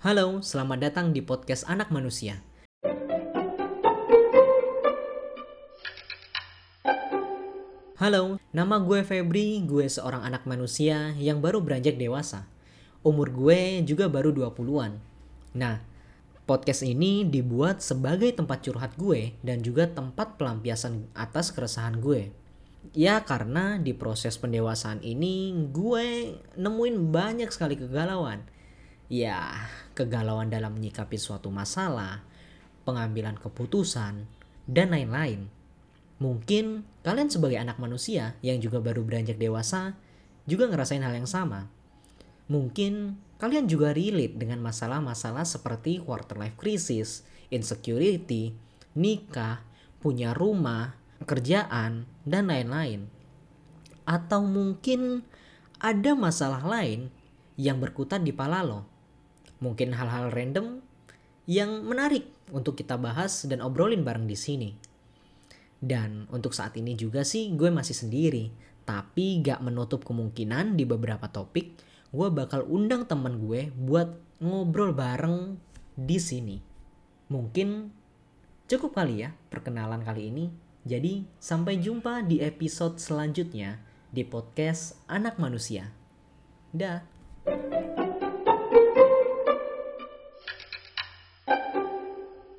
Halo, selamat datang di podcast Anak Manusia. Halo, nama gue Febri, gue seorang anak manusia yang baru beranjak dewasa. Umur gue juga baru 20-an. Nah, podcast ini dibuat sebagai tempat curhat gue dan juga tempat pelampiasan atas keresahan gue. Ya karena di proses pendewasaan ini gue nemuin banyak sekali kegalauan. Ya, kegalauan dalam menyikapi suatu masalah, pengambilan keputusan, dan lain-lain. Mungkin kalian sebagai anak manusia yang juga baru beranjak dewasa juga ngerasain hal yang sama. Mungkin kalian juga relate dengan masalah-masalah seperti quarter life crisis, insecurity, nikah, punya rumah, kerjaan, dan lain-lain. Atau mungkin ada masalah lain yang berkutat di pala lo. Mungkin hal-hal random yang menarik untuk kita bahas dan obrolin bareng di sini. Dan untuk saat ini juga sih gue masih sendiri. Tapi gak menutup kemungkinan di beberapa topik gue bakal undang temen gue buat ngobrol bareng di sini. Mungkin cukup kali ya perkenalan kali ini. Jadi sampai jumpa di episode selanjutnya di podcast Anak Manusia. Dah.